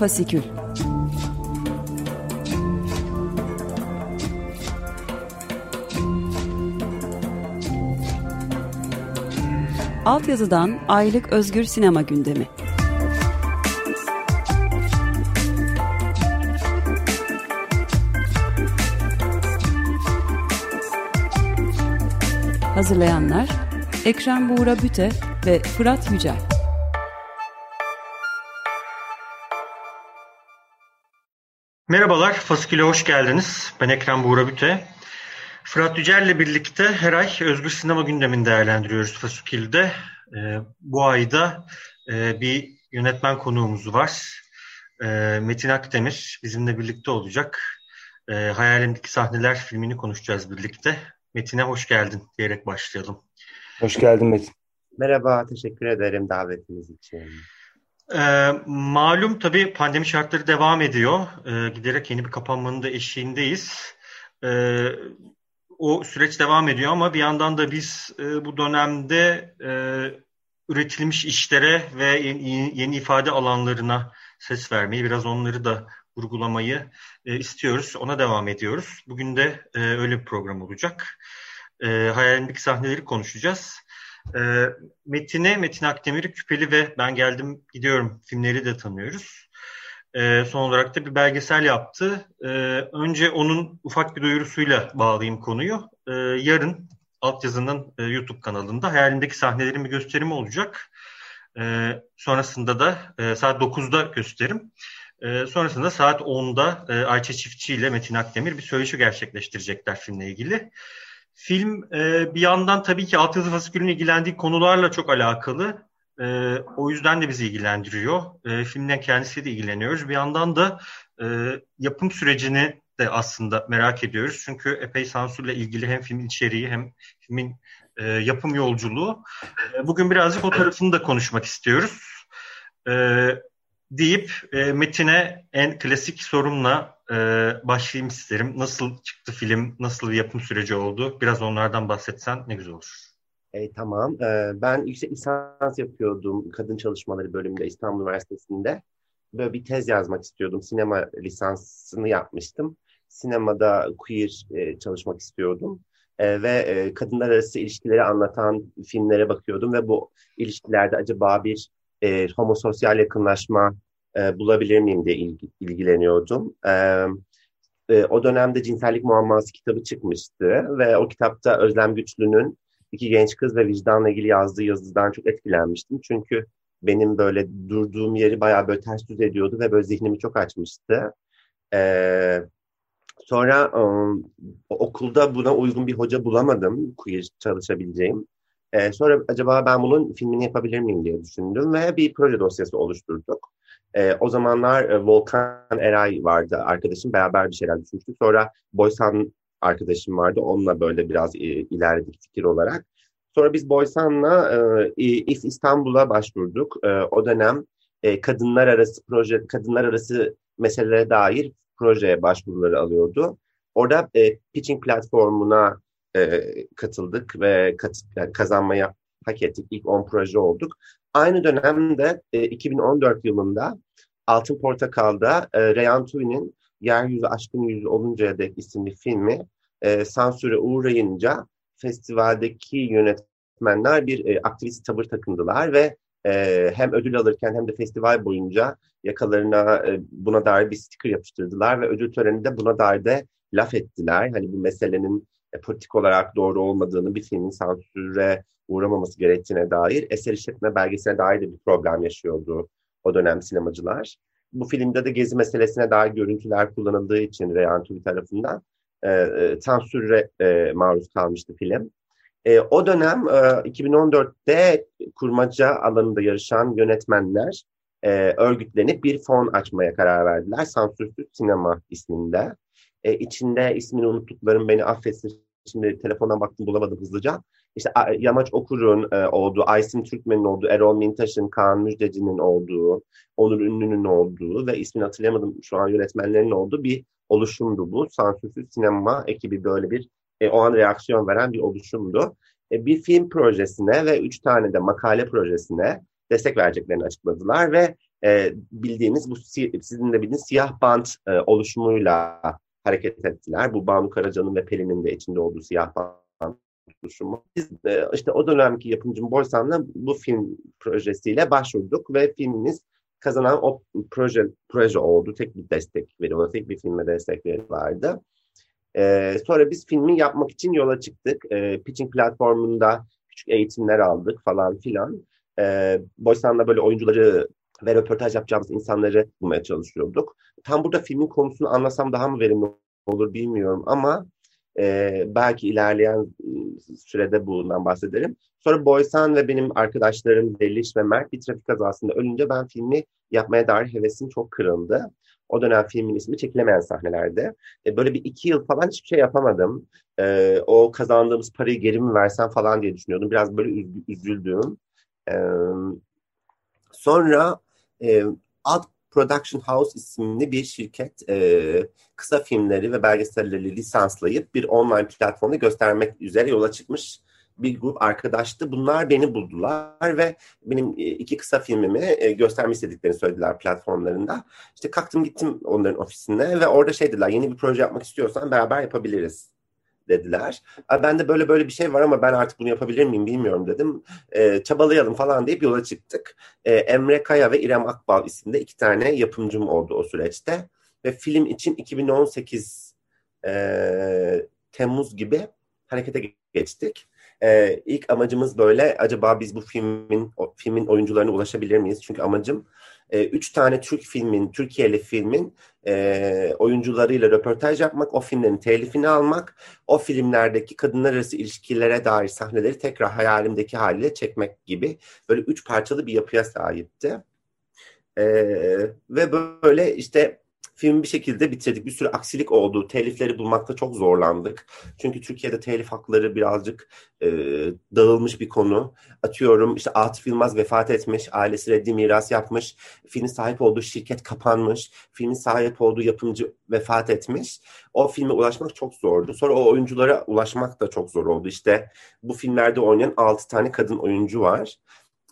Fasikül Altyazıdan Aylık Özgür Sinema Gündemi. Hazırlayanlar Ekrem Buğra Büte ve Fırat Yücel Merhabalar, Fasikül'e hoş geldiniz. Ben Ekrem Buğra Büte. Fırat Yücel'le birlikte her ay Özgür Sinema gündemini değerlendiriyoruz Fasikül'de. Ee, bu ayda e, bir yönetmen konuğumuz var. E, Metin Akdemir bizimle birlikte olacak. E, Hayalimdeki Sahneler filmini konuşacağız birlikte. Metin'e hoş geldin diyerek başlayalım. Hoş geldin Metin. Merhaba, teşekkür ederim davetiniz için. E, malum tabii pandemi şartları devam ediyor. E, giderek yeni bir kapanmanın da eşiğindeyiz. E, o süreç devam ediyor ama bir yandan da biz e, bu dönemde e, üretilmiş işlere ve yeni, yeni ifade alanlarına ses vermeyi, biraz onları da vurgulamayı e, istiyoruz. Ona devam ediyoruz. Bugün de e, öyle bir program olacak. E, hayalindeki sahneleri konuşacağız. E, Metin'e, Metin Akdemir'i Küpeli ve Ben Geldim Gidiyorum filmleri de tanıyoruz. E, son olarak da bir belgesel yaptı. E, önce onun ufak bir duyurusuyla bağlayayım konuyu. E, yarın Altyazı'nın e, YouTube kanalında hayalindeki sahnelerin bir gösterimi olacak. E, sonrasında da e, saat 9'da gösterim. E, sonrasında saat 10'da e, Ayça Çiftçi ile Metin Akdemir bir söyleşi gerçekleştirecekler filmle ilgili. Film e, bir yandan tabii ki altyazı fasikülünün ilgilendiği konularla çok alakalı. E, o yüzden de bizi ilgilendiriyor. E, filmden kendisi de ilgileniyoruz. Bir yandan da e, yapım sürecini de aslında merak ediyoruz. Çünkü epey sansürle ilgili hem filmin içeriği hem filmin e, yapım yolculuğu. E, bugün birazcık o tarafını da konuşmak istiyoruz. E, deyip e, Metin'e en klasik sorumla e, başlayayım isterim. Nasıl çıktı film, nasıl bir yapım süreci oldu? Biraz onlardan bahsetsen ne güzel olur. E, tamam. E, ben yüksek lisans yapıyordum kadın çalışmaları bölümünde İstanbul Üniversitesi'nde. Böyle bir tez yazmak istiyordum. Sinema lisansını yapmıştım. Sinemada queer e, çalışmak istiyordum. E, ve e, kadınlar arası ilişkileri anlatan filmlere bakıyordum ve bu ilişkilerde acaba bir e, homososyal yakınlaşma e, bulabilir miyim diye ilgi, ilgileniyordum. E, e, o dönemde Cinsellik Muamması kitabı çıkmıştı ve o kitapta Özlem Güçlü'nün iki genç kız ve vicdanla ilgili yazdığı yazıdan çok etkilenmiştim. Çünkü benim böyle durduğum yeri bayağı böyle ters düz ediyordu ve böyle zihnimi çok açmıştı. Ee, sonra um, okulda buna uygun bir hoca bulamadım queer çalışabileceğim. Ee, sonra acaba ben bunun filmini yapabilir miyim diye düşündüm ve bir proje dosyası oluşturduk. Ee, o zamanlar e, Volkan Eray vardı arkadaşım. Beraber bir şeyler düşünmüştük. Sonra Boysan arkadaşım vardı. Onunla böyle biraz e, ilerledik fikir olarak. Sonra biz Boysan'la e, İF İstanbul'a başvurduk. E, o dönem e, kadınlar arası proje, kadınlar arası meselelere dair projeye başvuruları alıyordu. Orada e, pitching platformuna e, katıldık ve kat, yani kazanmayı hak ettik. İlk 10 proje olduk. Aynı dönemde e, 2014 yılında Altın Portakal'da e, Reyhan Tuvi'nin Yeryüzü Aşkın Yüzü Oluncaya Dek isimli filmi e, sansüre uğrayınca festivaldeki yönetmenler bir e, aktivist tavır takındılar ve e, hem ödül alırken hem de festival boyunca yakalarına e, buna dair bir sticker yapıştırdılar ve ödül töreninde buna dair de laf ettiler. Hani bu meselenin e, politik olarak doğru olmadığını, bir filmin sansüre uğramaması gerektiğine dair eser işletme belgesine dair de bir problem yaşıyordu o dönem sinemacılar. Bu filmde de gezi meselesine dair görüntüler kullanıldığı için Reyhan Tuvi tarafından e, e, sansüre e, maruz kalmıştı film. E, o dönem e, 2014'te kurmaca alanında yarışan yönetmenler e, örgütlenip bir fon açmaya karar verdiler. Sansürsüz Sinema isminde. E, içinde ismini unuttuklarım beni affetsin. Şimdi telefondan baktım bulamadım hızlıca. İşte Yamaç Okur'un e, olduğu, Aysin Türkmen'in olduğu, Erol Mintaş'ın, Kaan Müjdeci'nin olduğu, Onur Ünlü'nün olduğu ve ismini hatırlayamadım şu an yönetmenlerin olduğu bir oluşumdu bu. Sansürsüz sinema ekibi böyle bir e, o an reaksiyon veren bir oluşumdu. E, bir film projesine ve üç tane de makale projesine destek vereceklerini açıkladılar ve e, bildiğimiz bu sizin de bildiğiniz siyah bant e, oluşumuyla hareket ettiler. Bu Banu Karaca'nın ve Pelin'in de içinde olduğu siyah bant oluşumu. Biz e, işte o dönemki yapımcım Boysan'la bu film projesiyle başvurduk ve filmimiz kazanan o proje proje oldu. Tek bir destek veriyorlar. Tek bir filme destek veriyorlardı. Ee, sonra biz filmi yapmak için yola çıktık. Ee, pitching platformunda küçük eğitimler aldık falan filan. Ee, Boysan'da böyle oyuncuları ve röportaj yapacağımız insanları bulmaya çalışıyorduk. Tam burada filmin konusunu anlasam daha mı verimli olur bilmiyorum ama e, belki ilerleyen ıı, sürede bundan bahsederim. Sonra Boysan ve benim arkadaşlarım Deliş ve Mert bir trafik kazasında ölünce ben filmi yapmaya dair hevesim çok kırıldı. O dönem filmin ismi çekilemeyen sahnelerde. E, böyle bir iki yıl falan hiçbir şey yapamadım. E, o kazandığımız parayı geri mi versem falan diye düşünüyordum. Biraz böyle üzüldüm. E, sonra e, Alt Production House isimli bir şirket e, kısa filmleri ve belgeselleri lisanslayıp bir online platformda göstermek üzere yola çıkmış bir grup arkadaştı. Bunlar beni buldular ve benim iki kısa filmimi göstermek istediklerini söylediler platformlarında. İşte kalktım gittim onların ofisine ve orada şey dediler yeni bir proje yapmak istiyorsan beraber yapabiliriz dediler. Ben de böyle böyle bir şey var ama ben artık bunu yapabilir miyim bilmiyorum dedim. E, çabalayalım falan deyip yola çıktık. E, Emre Kaya ve İrem Akbal isimde iki tane yapımcım oldu o süreçte. Ve film için 2018 e, Temmuz gibi harekete geçtik. Ee, ilk amacımız böyle acaba biz bu filmin o, filmin oyuncularına ulaşabilir miyiz? Çünkü amacım e, üç tane Türk filmin, Türkiye'li filmin e, oyuncularıyla röportaj yapmak, o filmlerin telifini almak, o filmlerdeki kadınlar arası ilişkilere dair sahneleri tekrar hayalimdeki haliyle çekmek gibi böyle üç parçalı bir yapıya sahipti. E, ve böyle işte filmi bir şekilde bitirdik. Bir sürü aksilik oldu. Telifleri bulmakta çok zorlandık. Çünkü Türkiye'de telif hakları birazcık e, dağılmış bir konu. Atıyorum işte Atıf Yılmaz vefat etmiş. Ailesi reddi miras yapmış. Filmin sahip olduğu şirket kapanmış. Filmin sahip olduğu yapımcı vefat etmiş. O filme ulaşmak çok zordu. Sonra o oyunculara ulaşmak da çok zor oldu. İşte bu filmlerde oynayan 6 tane kadın oyuncu var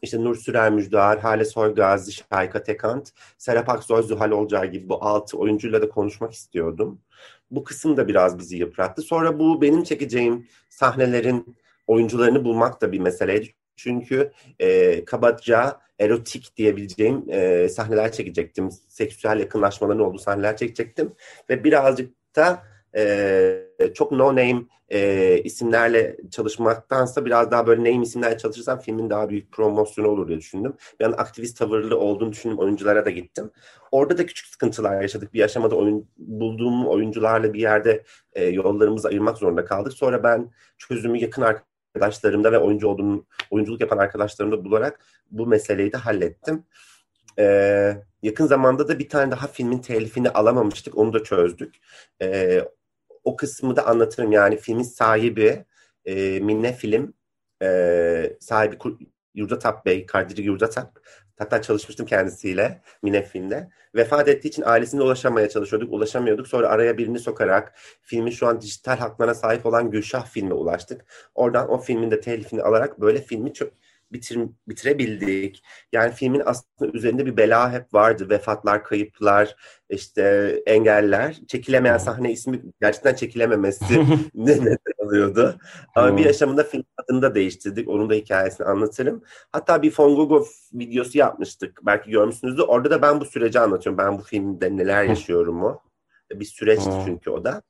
işte Nur Sürer Müjdar, Hale Soygazi, Şayka Tekant, Serap Aksoy, Zuhal Olcay gibi bu altı oyuncuyla da konuşmak istiyordum. Bu kısım da biraz bizi yıprattı. Sonra bu benim çekeceğim sahnelerin oyuncularını bulmak da bir meseleydi. Çünkü e, kabaca erotik diyebileceğim e, sahneler çekecektim. Seksüel yakınlaşmaların olduğu sahneler çekecektim. Ve birazcık da e, çok no name e, isimlerle çalışmaktansa biraz daha böyle name isimlerle çalışırsam filmin daha büyük promosyonu olur diye düşündüm. Bir an aktivist tavırlı olduğunu düşündüm. Oyunculara da gittim. Orada da küçük sıkıntılar yaşadık. Bir aşamada oyun, bulduğum oyuncularla bir yerde e, yollarımızı ayırmak zorunda kaldık. Sonra ben çözümü yakın arkadaşlarımda ve oyuncu olduğum, oyunculuk yapan arkadaşlarımda bularak bu meseleyi de hallettim. Ee, yakın zamanda da bir tane daha filmin telifini alamamıştık. Onu da çözdük. Ee, o kısmı da anlatırım. Yani filmin sahibi e, Minne Film e, sahibi Yurdatap Bey, Kadri Yurdatap. Hatta çalışmıştım kendisiyle Mine Film'de. Vefat ettiği için ailesine ulaşamaya çalışıyorduk. Ulaşamıyorduk. Sonra araya birini sokarak filmin şu an dijital haklarına sahip olan Gülşah filme ulaştık. Oradan o filmin de telifini alarak böyle filmi çok bitir, bitirebildik. Yani filmin aslında üzerinde bir bela hep vardı. Vefatlar, kayıplar, işte engeller. Çekilemeyen sahne ismi gerçekten çekilememesi ne neden alıyordu. Ama bir yaşamında film adını da değiştirdik. Onun da hikayesini anlatırım. Hatta bir Fongogo videosu yapmıştık. Belki görmüşsünüzdür. Orada da ben bu süreci anlatıyorum. Ben bu filmde neler yaşıyorum o. Bir süreçti çünkü o da.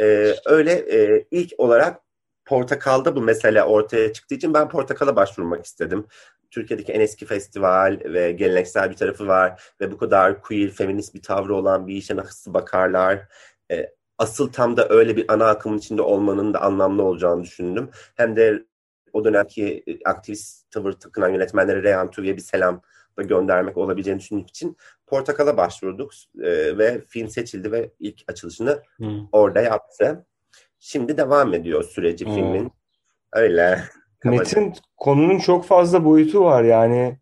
Ee, öyle e, ilk olarak Portakal'da bu mesele ortaya çıktığı için ben Portakal'a başvurmak istedim. Türkiye'deki en eski festival ve geleneksel bir tarafı var ve bu kadar queer, feminist bir tavrı olan bir işe nasıl bakarlar. E, asıl tam da öyle bir ana akımın içinde olmanın da anlamlı olacağını düşündüm. Hem de o dönemki e, aktivist tavır takınan yönetmenlere Reyhan Tüvi'ye bir selam da göndermek olabileceğini düşündüğüm için Portakal'a başvurduk e, ve film seçildi ve ilk açılışını hmm. orada yaptı. Şimdi devam ediyor süreci hmm. filmin. Öyle. Metin konunun çok fazla boyutu var yani.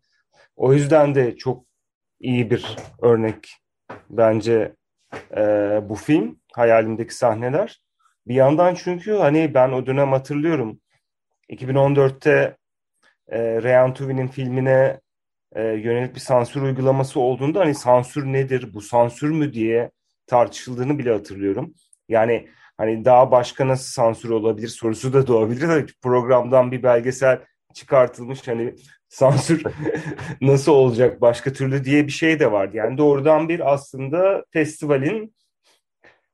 O yüzden de çok iyi bir örnek bence e, bu film. Hayalimdeki sahneler. Bir yandan çünkü hani ben o dönem hatırlıyorum. 2014'te e, Reyhan Tuvi'nin filmine e, yönelik bir sansür uygulaması olduğunda hani sansür nedir, bu sansür mü diye tartışıldığını bile hatırlıyorum. Yani hani daha başka nasıl sansür olabilir sorusu da doğabilir. Programdan bir belgesel çıkartılmış hani sansür nasıl olacak başka türlü diye bir şey de vardı. Yani doğrudan bir aslında festivalin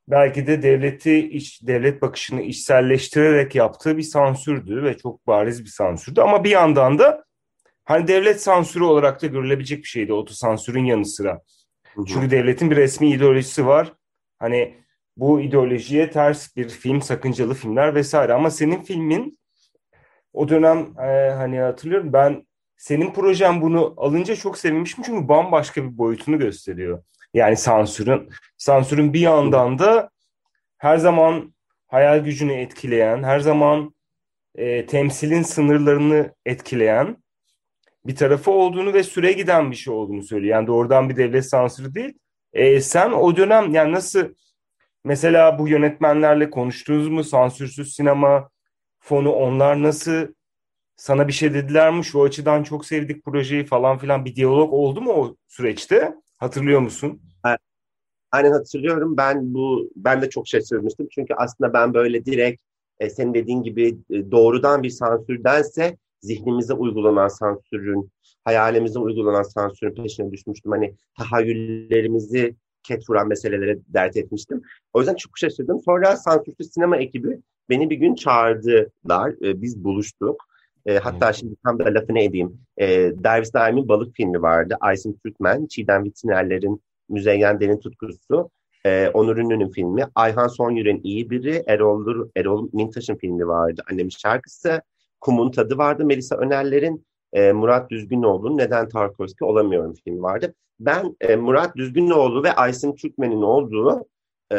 belki de devleti iç, devlet bakışını içselleştirerek yaptığı bir sansürdü ve çok bariz bir sansürdü. Ama bir yandan da hani devlet sansürü olarak da görülebilecek bir şeydi otosansürün yanı sıra. Çünkü devletin bir resmi ideolojisi var. Hani bu ideolojiye ters bir film, sakıncalı filmler vesaire. Ama senin filmin o dönem e, hani hatırlıyorum ben senin projen bunu alınca çok sevinmişim çünkü bambaşka bir boyutunu gösteriyor. Yani sansürün. Sansürün bir yandan da her zaman hayal gücünü etkileyen, her zaman e, temsilin sınırlarını etkileyen bir tarafı olduğunu ve süre giden bir şey olduğunu söylüyor. Yani doğrudan bir devlet sansürü değil. E, sen o dönem yani nasıl mesela bu yönetmenlerle konuştunuz mu? Sansürsüz sinema fonu onlar nasıl sana bir şey dediler mi? Şu açıdan çok sevdik projeyi falan filan bir diyalog oldu mu o süreçte? Hatırlıyor musun? Aynen hatırlıyorum. Ben bu ben de çok şaşırmıştım. Çünkü aslında ben böyle direkt e, senin dediğin gibi e, doğrudan bir sansürdense zihnimize uygulanan sansürün, hayalimize uygulanan sansürün peşine düşmüştüm. Hani tahayyüllerimizi ket vuran meselelere dert etmiştim. O yüzden çok şaşırdım. Sonra sansürsüz sinema ekibi beni bir gün çağırdılar. E, biz buluştuk. E, hatta şimdi tam da lafını edeyim. E, Derviş Daim'in balık filmi vardı. Aysin Türkmen, Çiğdem Vittinerler'in Müzeyyen Derin Tutkusu. E, Onur Ünlü'nün filmi. Ayhan Sonyür'ün iyi biri. Erol, Erol Mintaş'ın filmi vardı. Annemin şarkısı. Kum'un tadı vardı. Melisa Önerler'in e, Murat Düzgünoğlu'nun Neden Tarkovski Olamıyorum filmi vardı. Ben e, Murat Düzgünoğlu ve Aysin Türkmen'in olduğu e,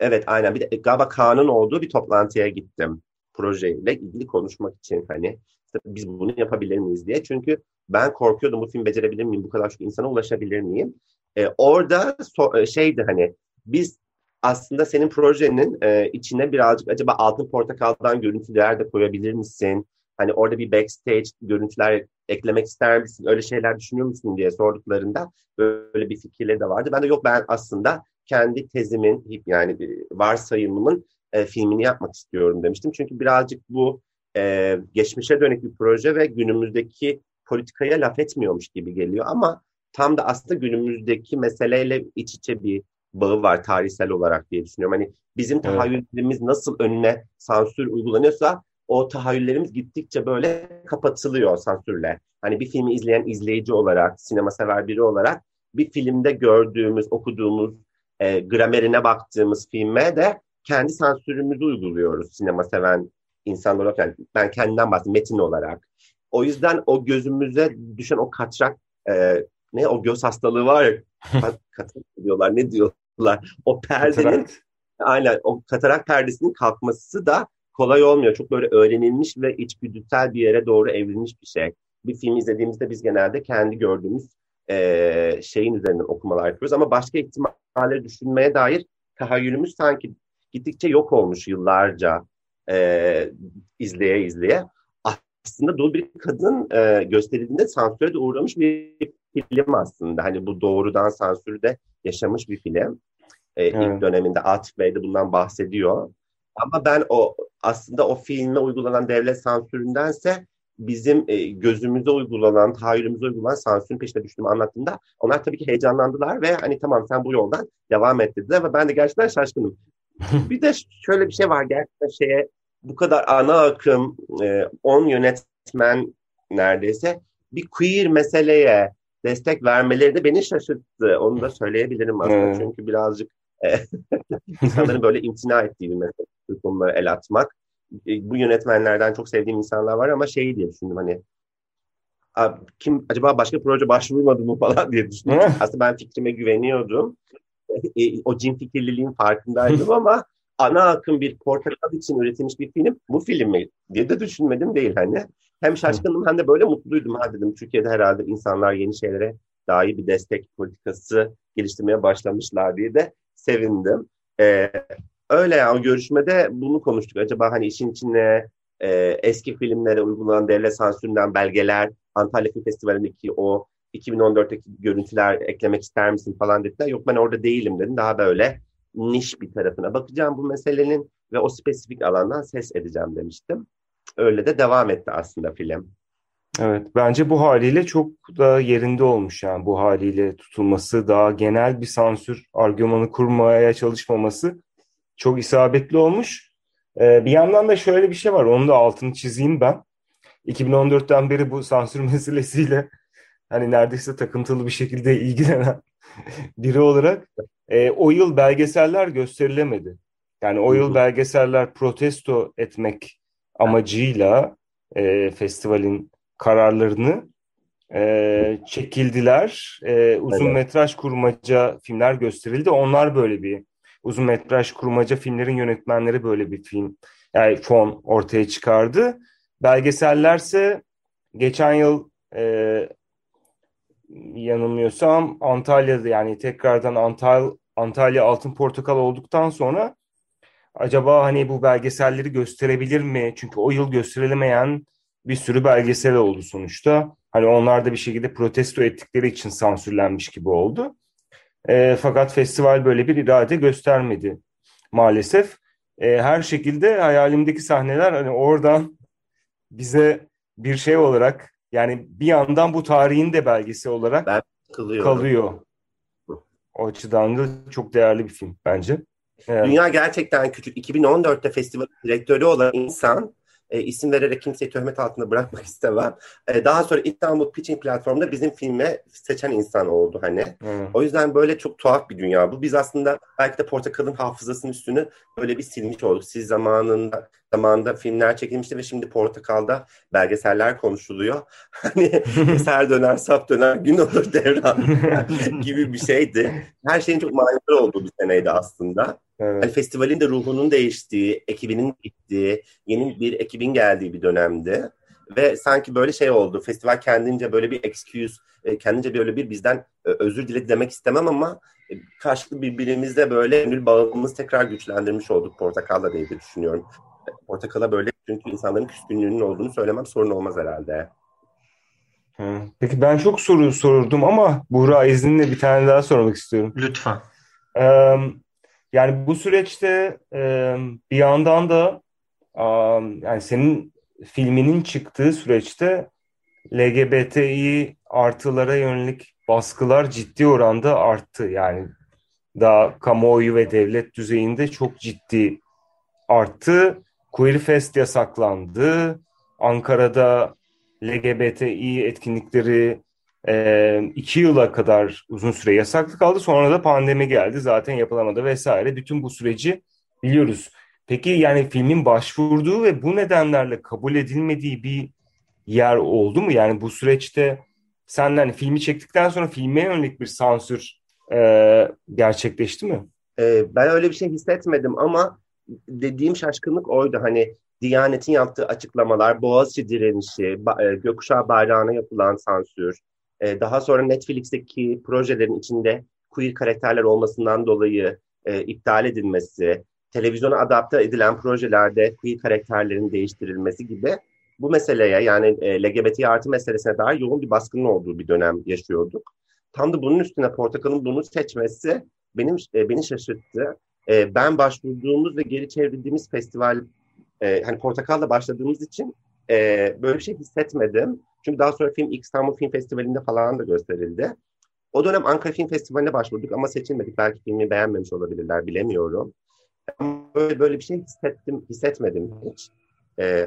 evet aynen bir de galiba Kaan'ın olduğu bir toplantıya gittim projeyle ilgili konuşmak için hani biz bunu yapabilir miyiz diye. Çünkü ben korkuyordum bu film becerebilir miyim, bu kadar çok insana ulaşabilir miyim? E, orada so, e, şeydi hani biz aslında senin projenin e, içine birazcık acaba altın portakaldan görüntüler de koyabilir misin? Hani orada bir backstage görüntüler eklemek ister misin? Öyle şeyler düşünüyor musun diye sorduklarında böyle bir fikirleri de vardı. Ben de yok ben aslında kendi tezimin yani varsayımımın e, filmini yapmak istiyorum demiştim. Çünkü birazcık bu e, geçmişe dönük bir proje ve günümüzdeki politikaya laf etmiyormuş gibi geliyor ama tam da aslında günümüzdeki meseleyle iç içe bir bağı var tarihsel olarak diye düşünüyorum. Hani bizim tahayyüllerimiz nasıl önüne sansür uygulanıyorsa o tahayyüllerimiz gittikçe böyle kapatılıyor sansürle. Hani bir filmi izleyen izleyici olarak, sinema sever biri olarak bir filmde gördüğümüz, okuduğumuz, e, gramerine baktığımız filme de kendi sansürümüzü uyguluyoruz sinema seven insanlar olarak. Yani ben kendimden bahsediyorum metin olarak. O yüzden o gözümüze düşen o katrak e, ne o göz hastalığı var ya kat, katarak diyorlar ne diyorlar o perdenin katarak. aynen o katarak perdesinin kalkması da kolay olmuyor. Çok böyle öğrenilmiş ve içgüdüsel bir yere doğru evrilmiş bir şey. Bir film izlediğimizde biz genelde kendi gördüğümüz e, şeyin üzerinden okumalar yapıyoruz ama başka ihtimalleri düşünmeye dair tahayyülümüz sanki gittikçe yok olmuş yıllarca e, izleye izleye. Aslında dolu bir kadın e, gösterildiğinde sansüre de uğramış bir film aslında. Hani bu doğrudan sansürde yaşamış bir film. E, evet. İlk döneminde Atif Bey de bundan bahsediyor. Ama ben o aslında o filme uygulanan devlet sansüründense bizim e, gözümüze uygulanan, tahayyülümüze uygulanan sansürün peşine düştüğümü anlattığımda onlar tabii ki heyecanlandılar ve hani tamam sen bu yoldan devam et dediler ve ben de gerçekten şaşkınım. bir de şöyle bir şey var gerçekten şeye bu kadar ana akım 10 e, yönetmen neredeyse bir queer meseleye destek vermeleri de beni şaşırttı. Onu da söyleyebilirim aslında. Çünkü birazcık insanların böyle imtina ettiği bir mesele konulara el atmak. E, bu yönetmenlerden çok sevdiğim insanlar var ama şey diye düşündüm hani kim acaba başka proje başvurmadı mı falan diye düşündüm. Aslında ben fikrime güveniyordum. E, o cin fikirliliğin farkındaydım ama ana akım bir portakal için üretilmiş bir film bu film mi diye de düşünmedim değil hani. Hem şaşkınım hem de böyle mutluydum. Ha dedim Türkiye'de herhalde insanlar yeni şeylere iyi bir destek politikası geliştirmeye başlamışlar diye de sevindim. Ee, öyle yani o görüşmede bunu konuştuk. Acaba hani işin içine e, eski filmlere uygulanan devlet sansüründen belgeler Antalya Film Festivali'ndeki o 2014'teki görüntüler eklemek ister misin falan dediler. Yok ben orada değilim dedim. Daha böyle niş bir tarafına bakacağım bu meselenin ve o spesifik alandan ses edeceğim demiştim. Öyle de devam etti aslında film. Evet, bence bu haliyle çok da yerinde olmuş yani bu haliyle tutulması, daha genel bir sansür argümanı kurmaya çalışmaması çok isabetli olmuş. Ee, bir yandan da şöyle bir şey var, onun da altını çizeyim ben. 2014'ten beri bu sansür meselesiyle hani neredeyse takıntılı bir şekilde ilgilenen biri olarak e, o yıl belgeseller gösterilemedi. Yani o yıl belgeseller protesto etmek amacıyla e, festivalin kararlarını e, çekildiler. E, uzun evet. metraj kurmaca filmler gösterildi. Onlar böyle bir uzun metraj kurmaca filmlerin yönetmenleri böyle bir film yani fon ortaya çıkardı. Belgesellerse geçen yıl e, yanılmıyorsam Antalya'da yani tekrardan Antal Antalya Altın Portakal olduktan sonra acaba hani bu belgeselleri gösterebilir mi? Çünkü o yıl gösterilemeyen bir sürü belgesel oldu sonuçta. Hani onlar da bir şekilde protesto ettikleri için sansürlenmiş gibi oldu. E, fakat festival böyle bir irade göstermedi maalesef. E, her şekilde hayalimdeki sahneler hani oradan bize bir şey olarak yani bir yandan bu tarihin de belgesi olarak ben kalıyor. O açıdan da çok değerli bir film bence. Evet. Dünya gerçekten küçük. 2014'te festival direktörü olan insan e, isim vererek kimseyi töhmet altında bırakmak istemem. E, daha sonra İstanbul Pitching platformunda bizim filme seçen insan oldu hani. Hmm. O yüzden böyle çok tuhaf bir dünya bu. Biz aslında belki de Portakal'ın hafızasının üstünü böyle bir silmiş olduk. Siz zamanında zamanında filmler çekilmişti ve şimdi Portakal'da belgeseller konuşuluyor. Hani eser döner, sap döner, gün olur devran gibi bir şeydi. Her şeyin çok manidar olduğu bir seneydi aslında. Evet. Yani festivalin de ruhunun değiştiği, ekibinin gittiği, yeni bir ekibin geldiği bir dönemdi. Ve sanki böyle şey oldu. Festival kendince böyle bir excuse, e, kendince böyle bir bizden e, özür diledi demek istemem ama e, karşılıklı birbirimizle böyle gönül bağımız tekrar güçlendirmiş olduk Portakal'la diye düşünüyorum. Portakal'a böyle çünkü insanların küskünlüğünün olduğunu söylemem sorun olmaz herhalde. Peki ben çok soru sorurdum ama Buğra izninle bir tane daha sormak istiyorum. Lütfen. Ee, yani bu süreçte e, bir yandan da yani senin filminin çıktığı süreçte LGBTİ artılara yönelik baskılar ciddi oranda arttı. Yani daha kamuoyu ve devlet düzeyinde çok ciddi arttı. Queer Fest yasaklandı. Ankara'da LGBTİ etkinlikleri e, iki yıla kadar uzun süre yasaklı kaldı. Sonra da pandemi geldi. Zaten yapılamadı vesaire. Bütün bu süreci biliyoruz. Peki yani filmin başvurduğu ve bu nedenlerle kabul edilmediği bir yer oldu mu? Yani bu süreçte sen hani filmi çektikten sonra filme yönelik bir sansür e, gerçekleşti mi? E, ben öyle bir şey hissetmedim ama dediğim şaşkınlık oydu. Hani Diyanet'in yaptığı açıklamalar, Boğaziçi direnişi, e, gökkuşağı bayrağına yapılan sansür, e, daha sonra Netflix'teki projelerin içinde queer karakterler olmasından dolayı e, iptal edilmesi, televizyona adapte edilen projelerde queer karakterlerin değiştirilmesi gibi bu meseleye yani e, LGBT artı meselesine dair yoğun bir baskının olduğu bir dönem yaşıyorduk. Tam da bunun üstüne Portakal'ın bunu seçmesi benim e, beni şaşırttı. E, ben başvurduğumuz ve geri çevrildiğimiz festival e, hani Portakal'la başladığımız için e, böyle bir şey hissetmedim. Çünkü daha sonra film İstanbul Film Festivali'nde falan da gösterildi. O dönem Ankara Film Festivali'ne başvurduk ama seçilmedik. Belki filmi beğenmemiş olabilirler bilemiyorum. Ama böyle, böyle bir şey hissettim, hissetmedim hiç. E,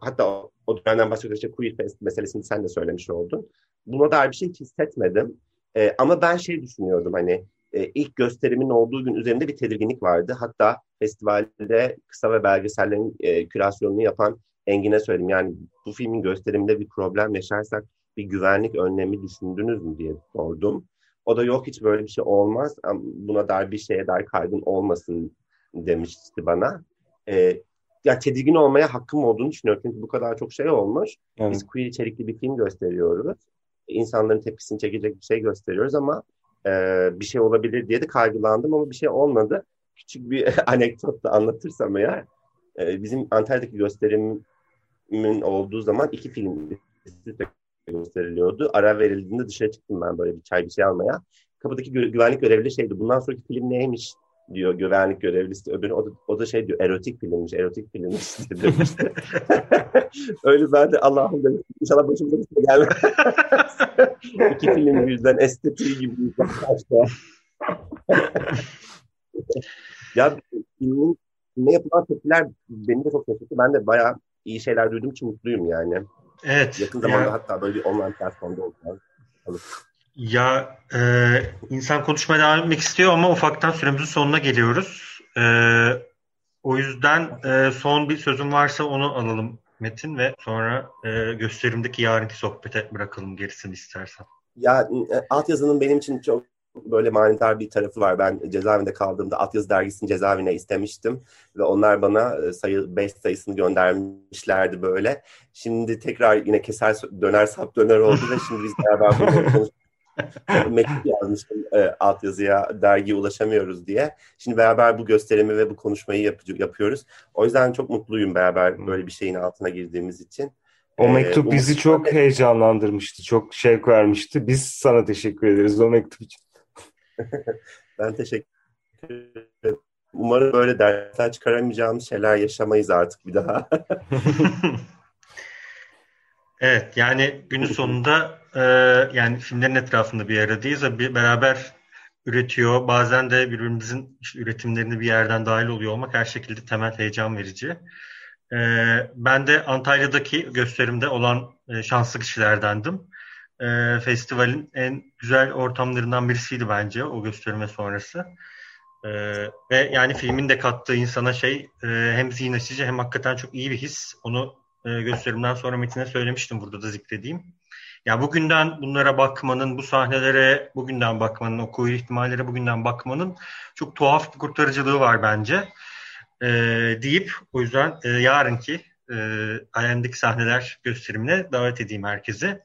hatta o, o dönemden başka işte Queer Fest meselesini sen de söylemiş oldun. Buna dair bir şey hiç hissetmedim. E, ama ben şey düşünüyordum hani e, ilk gösterimin olduğu gün üzerinde bir tedirginlik vardı. Hatta festivalde kısa ve belgesellerin e, kürasyonunu yapan Engin'e söyledim. Yani bu filmin gösteriminde bir problem yaşarsak bir güvenlik önlemi düşündünüz mü diye sordum. O da yok hiç böyle bir şey olmaz. Buna dair bir şeye dair kaygın olmasın demişti bana. E, ya tedirgin olmaya hakkım olduğunu düşünüyorum. Çünkü bu kadar çok şey olmuş. Evet. Biz queer içerikli bir film gösteriyoruz. İnsanların tepkisini çekecek bir şey gösteriyoruz ama e, bir şey olabilir diye de kaygılandım ama bir şey olmadı. Küçük bir anekdot da anlatırsam eğer e, bizim Antalya'daki gösterimin olduğu zaman iki film gösteriliyordu. Ara verildiğinde dışarı çıktım ben böyle bir çay bir şey almaya. Kapıdaki gü- güvenlik görevli şeydi. Bundan sonraki film neymiş diyor güvenlik görevlisi. Öbürü o da, o da şey diyor erotik filmmiş, erotik filmmiş demiş. Öyle ben de Allah'ım dedim. İnşallah başımıza bir şey gelmez. İki film birden estetiği gibi başta. ya filmin filme yapılan tepkiler beni de çok şaşırttı. Ben de bayağı iyi şeyler duydum için mutluyum yani. Evet. Yakın zamanda ya, hatta böyle bir online platformda olacağız. Ya e, insan konuşmaya devam etmek istiyor ama ufaktan süremizin sonuna geliyoruz. E, o yüzden e, son bir sözüm varsa onu alalım Metin ve sonra e, gösterimdeki yarınki sohbete bırakalım gerisini istersen. Ya e, altyazının benim için çok böyle manidar bir tarafı var. Ben cezaevinde kaldığımda Altyazı dergisini cezaevine istemiştim ve onlar bana e, sayı 5 sayısını göndermişlerdi böyle. Şimdi tekrar yine keser döner sap döner oldu ve şimdi biz beraber bunu mektup yazmıştım e, altyazıya dergiye ulaşamıyoruz diye. Şimdi beraber bu gösterimi ve bu konuşmayı yap yapıyoruz. O yüzden çok mutluyum beraber böyle bir şeyin altına girdiğimiz için. O mektup ee, bizi çok heyecanlandırmıştı, çok şevk vermişti. Biz sana teşekkür ederiz o mektup için. ben teşekkür ederim. Umarım böyle dersler çıkaramayacağımız şeyler yaşamayız artık bir daha. evet yani günün sonunda e, yani filmlerin etrafında bir aradayız. Bir, beraber üretiyor. Bazen de birbirimizin işte üretimlerinde bir yerden dahil oluyor olmak her şekilde temel heyecan verici. E, ben de Antalya'daki gösterimde olan e, şanslı kişilerdendim e, festivalin en güzel ortamlarından birisiydi bence o gösterime sonrası. E, ve yani filmin de kattığı insana şey e, hem zihin açıcı hem hakikaten çok iyi bir his. Onu e, gösterimden sonra Metin'e söylemiştim burada da zikredeyim. Ya bugünden bunlara bakmanın, bu sahnelere bugünden bakmanın, o queer ihtimallere bugünden bakmanın çok tuhaf bir kurtarıcılığı var bence. E, deyip o yüzden e, yarınki e, IM'deki sahneler gösterimine davet edeyim herkese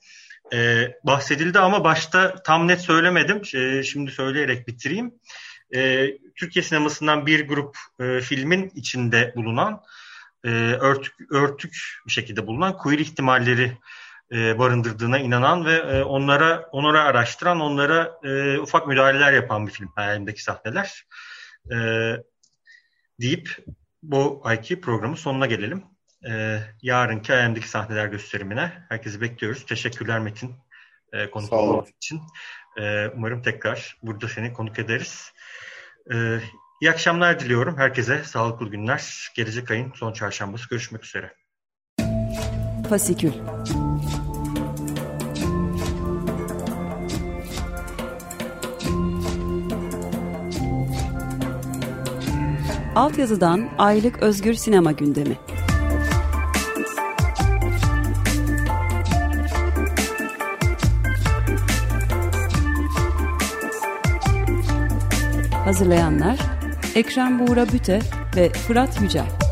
e, bahsedildi ama başta tam net söylemedim. E, şimdi söyleyerek bitireyim. E, Türkiye sinemasından bir grup e, filmin içinde bulunan e, örtük, örtük bir şekilde bulunan queer ihtimalleri e, barındırdığına inanan ve e, onlara onlara araştıran, onlara e, ufak müdahaleler yapan bir film hayalimdeki sahneler. E, deyip bu ayki programın sonuna gelelim e, yarınki ayağımdaki sahneler gösterimine. Herkesi bekliyoruz. Teşekkürler Metin e, konuk olduğun için. E, umarım tekrar burada seni konuk ederiz. E, iyi akşamlar diliyorum. Herkese sağlıklı günler. Gelecek ayın son çarşambası. Görüşmek üzere. Fasikül Altyazıdan Aylık Özgür Sinema Gündemi Hazırlayanlar Ekrem Buğra Büte ve Fırat Yücel.